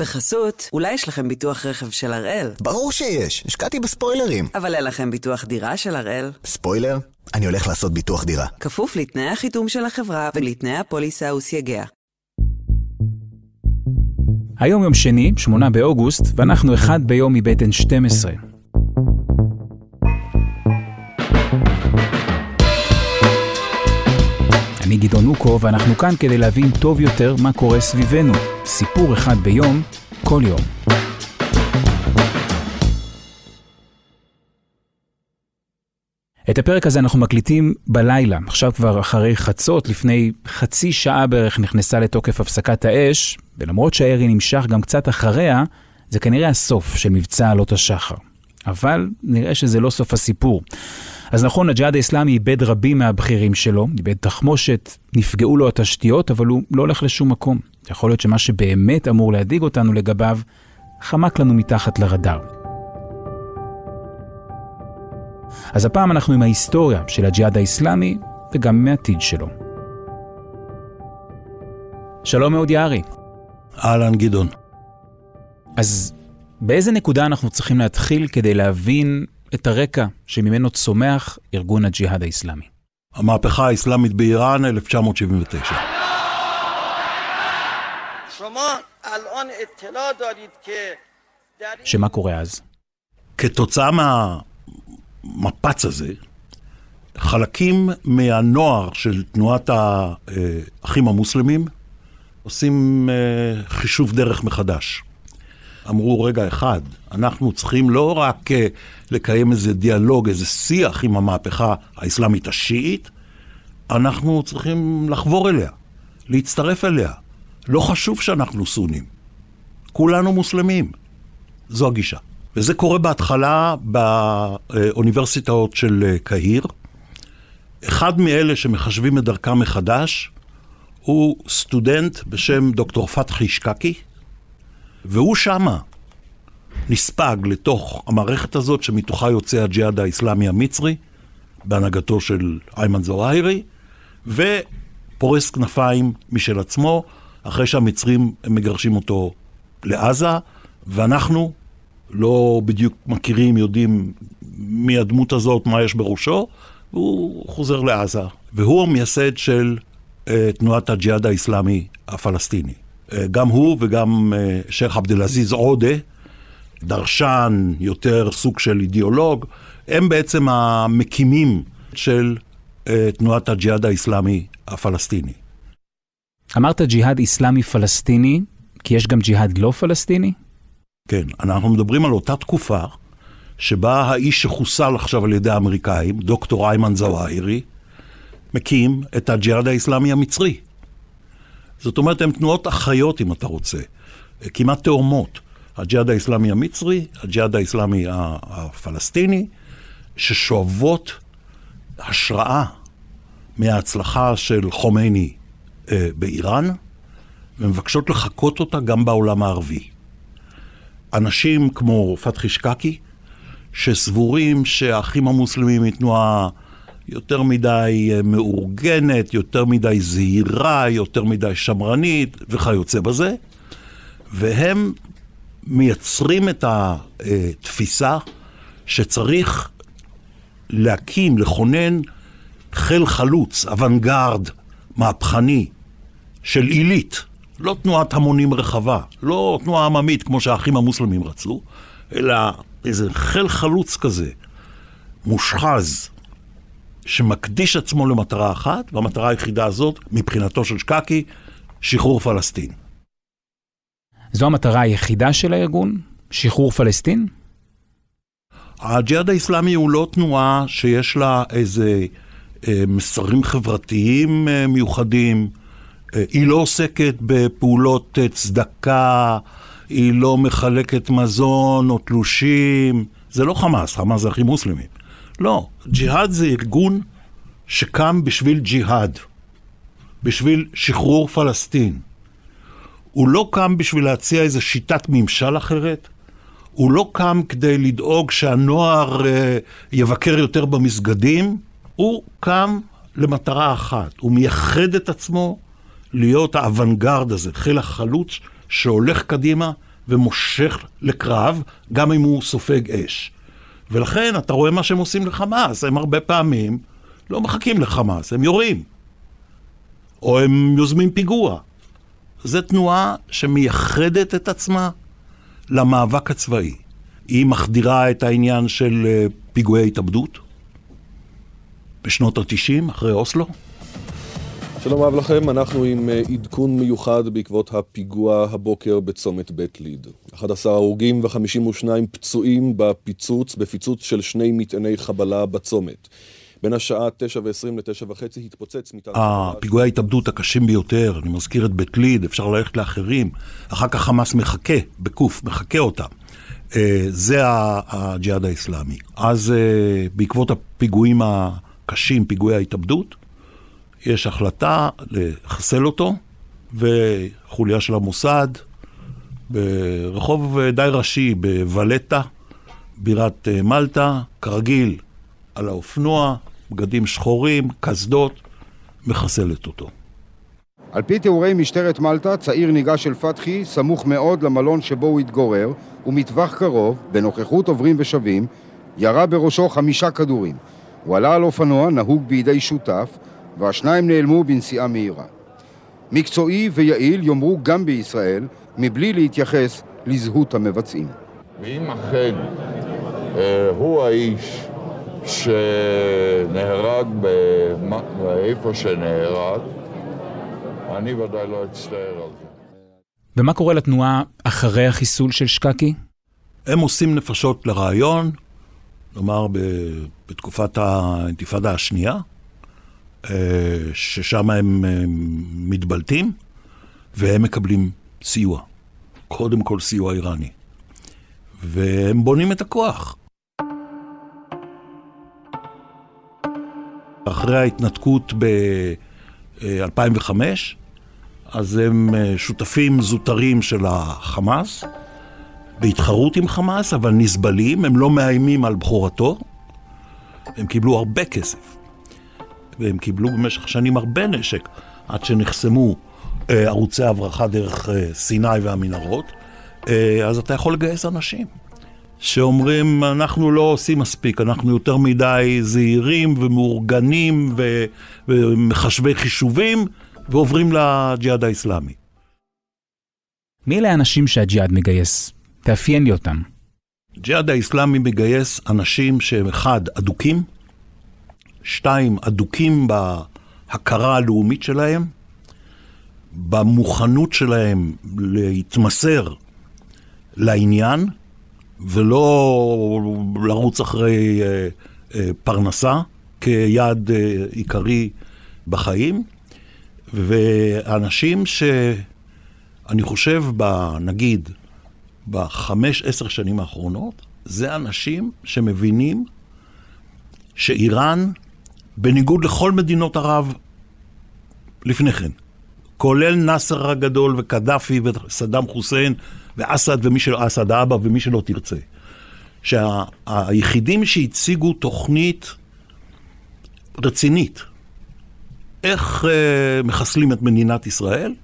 בחסות, אולי יש לכם ביטוח רכב של הראל. ברור שיש, השקעתי בספוילרים. אבל אין לכם ביטוח דירה של הראל. ספוילר? אני הולך לעשות ביטוח דירה. כפוף לתנאי החיתום של החברה ולתנאי הפוליסה וסייגיה. היום יום שני, 8 באוגוסט, ואנחנו אחד ביום מבית N12. גדעון נוקו, ואנחנו כאן כדי להבין טוב יותר מה קורה סביבנו. סיפור אחד ביום, כל יום. את הפרק הזה אנחנו מקליטים בלילה, עכשיו כבר אחרי חצות, לפני חצי שעה בערך נכנסה לתוקף הפסקת האש, ולמרות שהירי נמשך גם קצת אחריה, זה כנראה הסוף של מבצע עלות השחר. אבל נראה שזה לא סוף הסיפור. אז נכון, הג'יהאד האסלאמי איבד רבים מהבכירים שלו, איבד תחמושת, נפגעו לו התשתיות, אבל הוא לא הולך לשום מקום. יכול להיות שמה שבאמת אמור להדאיג אותנו לגביו, חמק לנו מתחת לרדאר. אז הפעם אנחנו עם ההיסטוריה של הג'יהאד האסלאמי וגם מהעתיד שלו. שלום מאוד יערי. אהלן גדעון. אז באיזה נקודה אנחנו צריכים להתחיל כדי להבין את הרקע שממנו צומח ארגון הג'יהאד האסלאמי? המהפכה האסלאמית באיראן, 1979. שמה קורה אז? כתוצאה מהמפץ הזה, חלקים מהנוער של תנועת האחים המוסלמים עושים אה, חישוב דרך מחדש. אמרו, רגע אחד, אנחנו צריכים לא רק אה, לקיים איזה דיאלוג, איזה שיח עם המהפכה האסלאמית השיעית, אנחנו צריכים לחבור אליה, להצטרף אליה. לא חשוב שאנחנו סונים, כולנו מוסלמים. זו הגישה. וזה קורה בהתחלה באוניברסיטאות של אה, קהיר. אחד מאלה שמחשבים את דרכם מחדש הוא סטודנט בשם דוקטור פתחי שקקי, והוא שמה נספג לתוך המערכת הזאת שמתוכה יוצא הג'יהאד האיסלאמי המצרי, בהנהגתו של איימן זוהיירי, ופורס כנפיים משל עצמו, אחרי שהמצרים מגרשים אותו לעזה, ואנחנו לא בדיוק מכירים, יודעים מי הדמות הזאת, מה יש בראשו, והוא חוזר לעזה. והוא המייסד של uh, תנועת הג'יהאד האיסלאמי הפלסטיני. Uh, גם הוא וגם uh, שייח' עבד אל-עזיז עודה, דרשן, יותר סוג של אידיאולוג, הם בעצם המקימים של uh, תנועת הג'יהאד האיסלאמי הפלסטיני. אמרת ג'יהאד איסלאמי פלסטיני, כי יש גם ג'יהאד לא פלסטיני? כן, אנחנו מדברים על אותה תקופה שבה האיש שחוסל עכשיו על ידי האמריקאים, דוקטור איימן זוהירי, מקים את הג'יהאד האיסלאמי המצרי. זאת אומרת, הן תנועות אחיות, אם אתה רוצה, כמעט תאומות. הג'יהאד האיסלאמי המצרי, הג'יהאד האיסלאמי הפלסטיני, ששואבות השראה מההצלחה של חומייני אה, באיראן, ומבקשות לחקות אותה גם בעולם הערבי. אנשים כמו פתחי שקקי, שסבורים שהאחים המוסלמים היא תנועה יותר מדי אה, מאורגנת, יותר מדי זהירה, יותר מדי שמרנית וכיוצא בזה, והם מייצרים את התפיסה שצריך להקים, לכונן חיל חלוץ, אוונגרד, מהפכני, של עילית, לא תנועת המונים רחבה, לא תנועה עממית כמו שהאחים המוסלמים רצו, אלא איזה חיל חלוץ כזה, מושחז, שמקדיש עצמו למטרה אחת, והמטרה היחידה הזאת, מבחינתו של שקקי, שחרור פלסטין. זו המטרה היחידה של הארגון? שחרור פלסטין? הג'יהאד האיסלאמי הוא לא תנועה שיש לה איזה אה, מסרים חברתיים אה, מיוחדים. אה, היא לא עוסקת בפעולות אה, צדקה, היא לא מחלקת מזון או תלושים. זה לא חמאס, חמאס זה אחים מוסלמים. לא, ג'יהאד זה ארגון שקם בשביל ג'יהאד, בשביל שחרור פלסטין. הוא לא קם בשביל להציע איזו שיטת ממשל אחרת, הוא לא קם כדי לדאוג שהנוער אה, יבקר יותר במסגדים, הוא קם למטרה אחת, הוא מייחד את עצמו להיות האוונגרד הזה, חיל החלוץ שהולך קדימה ומושך לקרב, גם אם הוא סופג אש. ולכן אתה רואה מה שהם עושים לחמאס, הם הרבה פעמים לא מחכים לחמאס, הם יורים. או הם יוזמים פיגוע. זו תנועה שמייחדת את עצמה למאבק הצבאי. היא מחדירה את העניין של אה, פיגועי התאבדות בשנות ה-90, אחרי אוסלו. שלום רב לכם, אנחנו עם אה, עדכון מיוחד בעקבות הפיגוע הבוקר בצומת בית ליד. 11 הרוגים ו-52 פצועים בפיצוץ, בפיצוץ של שני מטעני חבלה בצומת. בין השעה 9 ו-20 ל-9 וחצי התפוצץ מטען... הפיגועי ההתאבדות הקשים ביותר, אני מזכיר את בית ליד, אפשר ללכת לאחרים, אחר כך חמאס מחכה, בקוף, מחכה אותם. אה, זה הג'יהאד האסלאמי. אז אה, בעקבות הפיגועים הקשים, פיגועי ההתאבדות, יש החלטה לחסל אותו, וחוליה של המוסד ברחוב די ראשי בוולטה, בירת אה, מלטה, כרגיל על האופנוע, בגדים שחורים, קסדות, מחסלת אותו. על פי תיאורי משטרת מלטה, צעיר ניגש אל פתחי, סמוך מאוד למלון שבו הוא התגורר, ומטווח קרוב, בנוכחות עוברים ושבים, ירה בראשו חמישה כדורים. הוא עלה על אופנוע, נהוג בידי שותף, והשניים נעלמו בנסיעה מהירה. מקצועי ויעיל יאמרו גם בישראל, מבלי להתייחס לזהות המבצעים. ואם אכן אה, הוא האיש שנהרג באיפה שנהרג, אני ודאי לא אצטער על זה. ומה קורה לתנועה אחרי החיסול של שקקי? הם עושים נפשות לרעיון, נאמר בתקופת האינתיפאדה השנייה, ששם הם מתבלטים, והם מקבלים סיוע. קודם כל סיוע איראני. והם בונים את הכוח. אחרי ההתנתקות ב-2005, אז הם אה, שותפים זוטרים של החמאס, בהתחרות עם חמאס, אבל נסבלים, הם לא מאיימים על בכורתו. הם קיבלו הרבה כסף, והם קיבלו במשך שנים הרבה נשק, עד שנחסמו אה, ערוצי הברחה דרך אה, סיני והמנהרות, אה, אז אתה יכול לגייס אנשים. שאומרים, אנחנו לא עושים מספיק, אנחנו יותר מדי זהירים ומאורגנים ו- ומחשבי חישובים, ועוברים לג'יהאד האיסלאמי. מי אלה האנשים שהג'יהאד מגייס? תאפיין לי אותם. ג'יהאד האיסלאמי מגייס אנשים שהם אחד, אדוקים, שתיים, אדוקים בהכרה הלאומית שלהם, במוכנות שלהם להתמסר לעניין, ולא לרוץ אחרי אה, אה, פרנסה כיעד אה, עיקרי בחיים. ואנשים שאני חושב, נגיד, בחמש, עשר שנים האחרונות, זה אנשים שמבינים שאיראן, בניגוד לכל מדינות ערב לפני כן, כולל נאסר הגדול וקדאפי וסדאם חוסיין ואסד ומי שלא, אסד האבא ומי שלא תרצה, שהיחידים שה, שהציגו תוכנית רצינית, איך אה, מחסלים את מדינת ישראל,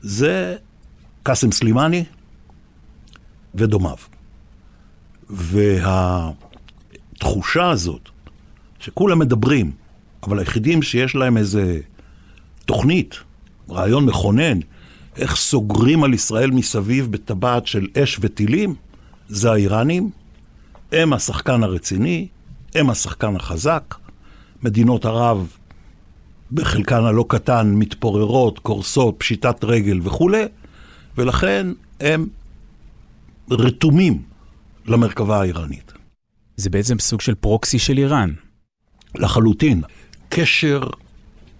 זה קאסם סלימני ודומיו. והתחושה הזאת, שכולם מדברים, אבל היחידים שיש להם איזה תוכנית, רעיון מכונן, איך סוגרים על ישראל מסביב בטבעת של אש וטילים, זה האיראנים. הם השחקן הרציני, הם השחקן החזק. מדינות ערב, בחלקן הלא קטן, מתפוררות, קורסות, פשיטת רגל וכולי, ולכן הם רתומים למרכבה האיראנית. זה בעצם סוג של פרוקסי של איראן. לחלוטין. קשר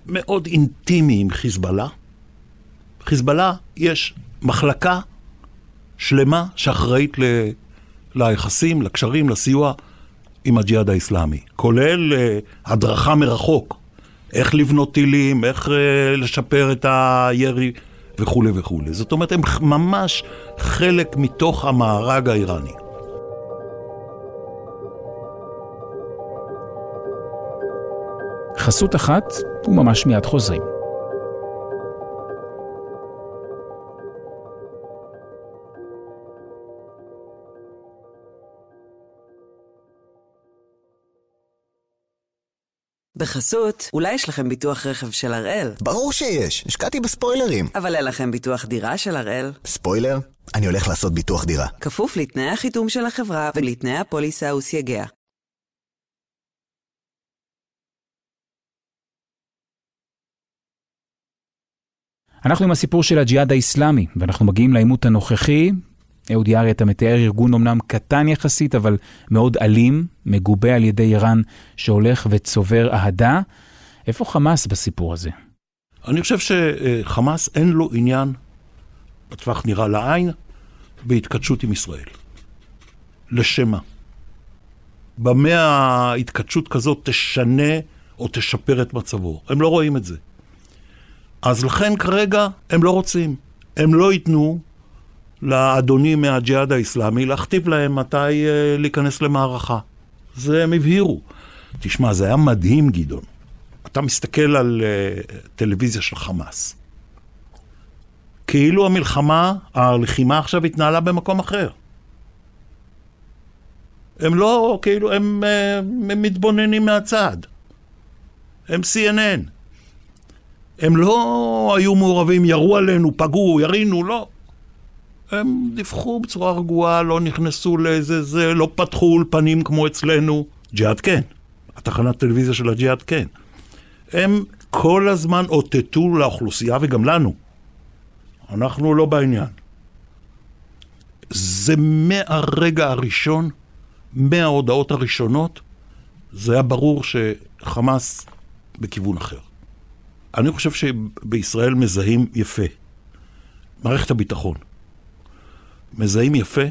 מאוד אינטימי עם חיזבאללה. חיזבאללה יש מחלקה שלמה שאחראית ל... ליחסים, לקשרים, לסיוע עם הג'יהאד האיסלאמי, כולל uh, הדרכה מרחוק, איך לבנות טילים, איך uh, לשפר את הירי וכולי וכולי. זאת אומרת, הם ממש חלק מתוך המארג האיראני. לחסות אחת, וממש מיד חוזרים. בחסות, אולי יש לכם ביטוח רכב של הראל? ברור שיש, השקעתי בספוילרים. אבל אין לכם ביטוח דירה של הראל. ספוילר? אני הולך לעשות ביטוח דירה. כפוף לתנאי החיתום של החברה ולתנאי הפוליסה וסייגיה. אנחנו עם הסיפור של הג'יהאד האיסלאמי, ואנחנו מגיעים לעימות הנוכחי. אהוד יערי, אתה מתאר ארגון אמנם קטן יחסית, אבל מאוד אלים, מגובה על ידי איראן, שהולך וצובר אהדה. איפה חמאס בסיפור הזה? אני חושב שחמאס אין לו עניין, בטווח נראה לעין, בהתכתשות עם ישראל. לשם מה? במה ההתכתשות כזאת תשנה או תשפר את מצבו? הם לא רואים את זה. אז לכן כרגע הם לא רוצים. הם לא ייתנו לאדונים מהג'יהאד האיסלאמי להכתיב להם מתי uh, להיכנס למערכה. זה הם הבהירו. תשמע, זה היה מדהים, גדעון. אתה מסתכל על uh, טלוויזיה של חמאס. כאילו המלחמה, הלחימה עכשיו התנהלה במקום אחר. הם לא, כאילו, הם, uh, הם מתבוננים מהצד. הם CNN. הם לא היו מעורבים, ירו עלינו, פגעו, ירינו, לא. הם דיווחו בצורה רגועה, לא נכנסו לאיזה זה, לא פתחו אולפנים כמו אצלנו. ג'יהאד כן. התחנת טלוויזיה של הג'יהאד כן. הם כל הזמן אותתו לאוכלוסייה וגם לנו. אנחנו לא בעניין. זה מהרגע הראשון, מההודעות הראשונות, זה היה ברור שחמאס בכיוון אחר. אני חושב שבישראל מזהים יפה. מערכת הביטחון. מזהים יפה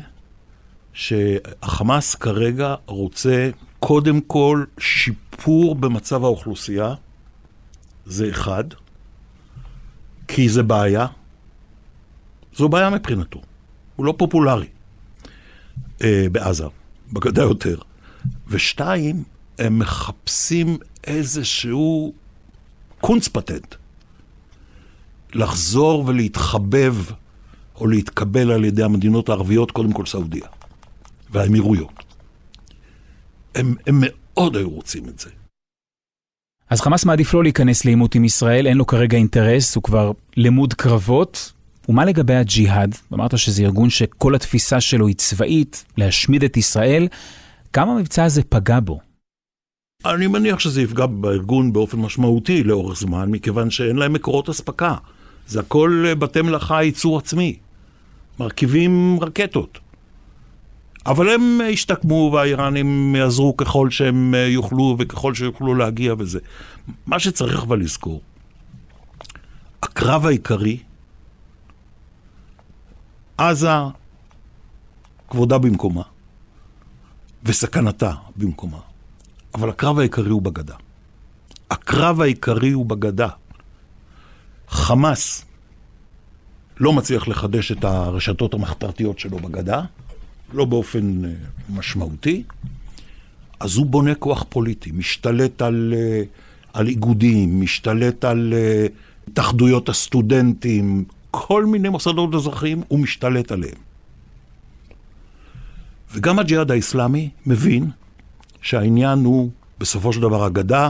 שהחמאס כרגע רוצה קודם כל שיפור במצב האוכלוסייה, זה אחד, כי זה בעיה. זו בעיה מבחינתו. הוא לא פופולרי אה, בעזה, בגדה יותר. ושתיים, הם מחפשים איזשהו קונץ פטנט. לחזור ולהתחבב או להתקבל על ידי המדינות הערביות, קודם כל סעודיה והאמירויות. הם, הם מאוד היו רוצים את זה. אז חמאס מעדיף לא להיכנס לעימות עם ישראל, אין לו כרגע אינטרס, הוא כבר למוד קרבות. ומה לגבי הג'יהאד? אמרת שזה ארגון שכל התפיסה שלו היא צבאית, להשמיד את ישראל. כמה המבצע הזה פגע בו? אני מניח שזה יפגע בארגון באופן משמעותי לאורך זמן, מכיוון שאין להם מקורות אספקה. זה הכל אה, בתי מלאכה ייצור עצמי. מרכיבים רקטות. אבל הם השתקמו והאיראנים יעזרו ככל שהם אה, יוכלו וככל שיוכלו להגיע וזה. מה שצריך אבל לזכור, הקרב העיקרי, עזה כבודה במקומה וסכנתה במקומה. אבל הקרב העיקרי הוא בגדה. הקרב העיקרי הוא בגדה. חמאס לא מצליח לחדש את הרשתות המחתרתיות שלו בגדה, לא באופן uh, משמעותי, אז הוא בונה כוח פוליטי, משתלט על, uh, על איגודים, משתלט על uh, התאחדויות הסטודנטים, כל מיני מוסדות אזרחיים, הוא משתלט עליהם. וגם הג'יהאד האיסלאמי מבין שהעניין הוא בסופו של דבר אגדה,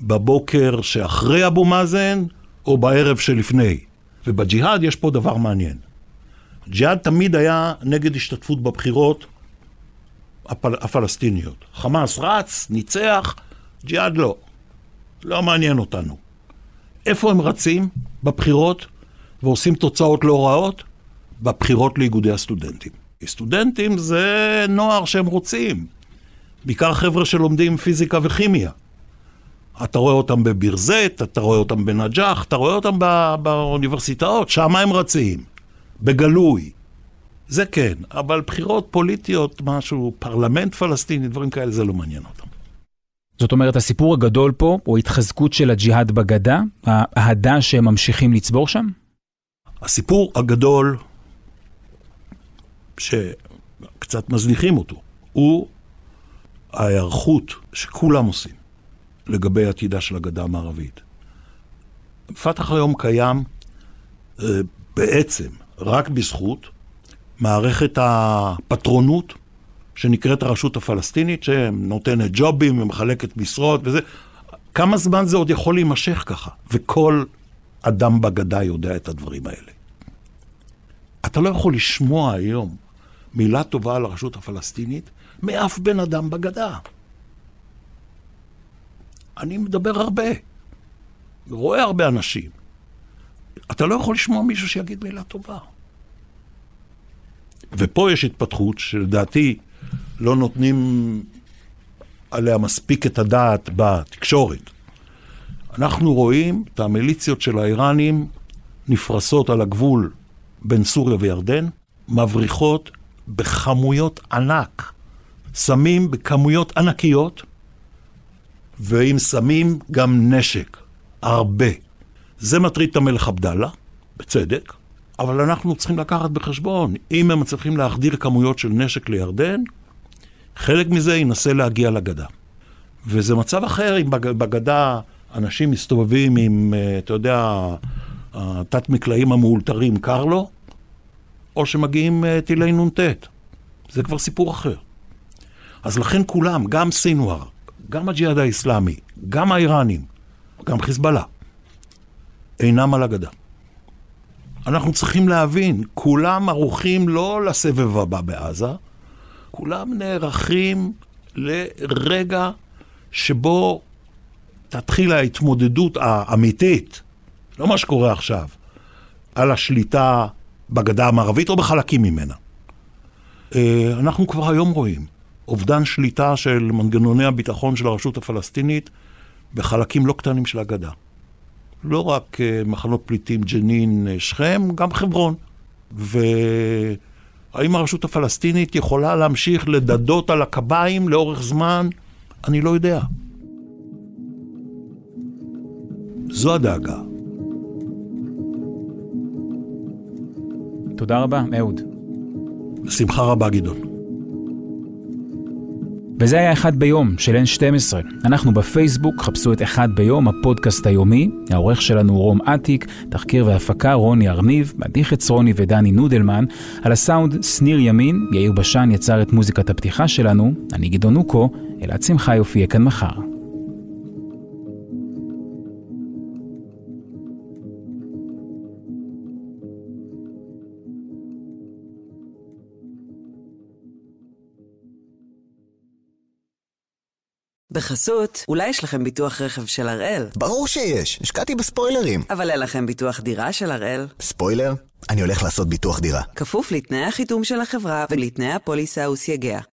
בבוקר שאחרי אבו מאזן או בערב שלפני. ובג'יהאד יש פה דבר מעניין. ג'יהאד תמיד היה נגד השתתפות בבחירות הפל... הפלסטיניות. חמאס רץ, ניצח, ג'יהאד לא. לא מעניין אותנו. איפה הם רצים? בבחירות, ועושים תוצאות לא רעות? בבחירות לאיגודי הסטודנטים. סטודנטים זה נוער שהם רוצים. בעיקר חבר'ה שלומדים פיזיקה וכימיה. אתה רואה אותם בביר זית, אתה רואה אותם בנג'אח, אתה רואה אותם בא, באוניברסיטאות, שם הם רצים, בגלוי. זה כן, אבל בחירות פוליטיות, משהו, פרלמנט פלסטיני, דברים כאלה, זה לא מעניין אותם. זאת אומרת, הסיפור הגדול פה הוא התחזקות של הג'יהאד בגדה, האהדה שהם ממשיכים לצבור שם? הסיפור הגדול, שקצת מזניחים אותו, הוא ההיערכות שכולם עושים לגבי עתידה של הגדה המערבית. פתח היום קיים אה, בעצם רק בזכות מערכת הפטרונות שנקראת הרשות הפלסטינית, שנותנת ג'ובים ומחלקת משרות וזה. כמה זמן זה עוד יכול להימשך ככה? וכל אדם בגדה יודע את הדברים האלה. אתה לא יכול לשמוע היום מילה טובה על הרשות הפלסטינית מאף בן אדם בגדה. אני מדבר הרבה, רואה הרבה אנשים. אתה לא יכול לשמוע מישהו שיגיד מילה טובה. ופה יש התפתחות שלדעתי לא נותנים עליה מספיק את הדעת בתקשורת. אנחנו רואים את המיליציות של האיראנים נפרסות על הגבול בין סוריה וירדן, מבריחות בכמויות ענק, סמים בכמויות ענקיות, ועם סמים גם נשק, הרבה. זה מטריד את המלך עבדאללה, בצדק, אבל אנחנו צריכים לקחת בחשבון, אם הם מצליחים להחדיר כמויות של נשק לירדן, חלק מזה ינסה להגיע לגדה. וזה מצב אחר אם בגדה אנשים מסתובבים עם, אה, אתה יודע, התת מקלעים המאולתרים קר לו, או שמגיעים אה, טילי נ"ט. זה כבר סיפור אחר. אז לכן כולם, גם סינואר, גם הג'יהאד האיסלאמי, גם האיראנים, גם חיזבאללה, אינם על הגדה. אנחנו צריכים להבין, כולם ערוכים לא לסבב הבא בעזה, כולם נערכים לרגע שבו תתחיל ההתמודדות האמיתית, לא מה שקורה עכשיו, על השליטה בגדה המערבית או בחלקים ממנה. אה, אנחנו כבר היום רואים אובדן שליטה של מנגנוני הביטחון של הרשות הפלסטינית בחלקים לא קטנים של הגדה. לא רק אה, מחנות פליטים ג'נין, אה, שכם, גם חברון. והאם הרשות הפלסטינית יכולה להמשיך לדדות על הקביים לאורך זמן? אני לא יודע. זו הדאגה. תודה רבה, אהוד. בשמחה רבה, גדעון. וזה היה אחד ביום של N12. אנחנו בפייסבוק, חפשו את אחד ביום, הפודקאסט היומי. העורך שלנו רום אטיק, תחקיר והפקה רוני ארניב, מדיח רוני ודני נודלמן. על הסאונד שניר ימין, יאיר בשן יצר את מוזיקת הפתיחה שלנו. אני גדעון אוקו, אלעד שמחה יופיע כאן מחר. בחסות, אולי יש לכם ביטוח רכב של הראל? ברור שיש, השקעתי בספוילרים. אבל אין לכם ביטוח דירה של הראל? ספוילר? אני הולך לעשות ביטוח דירה. כפוף לתנאי החיתום של החברה ולתנאי הפוליסה וסייגיה.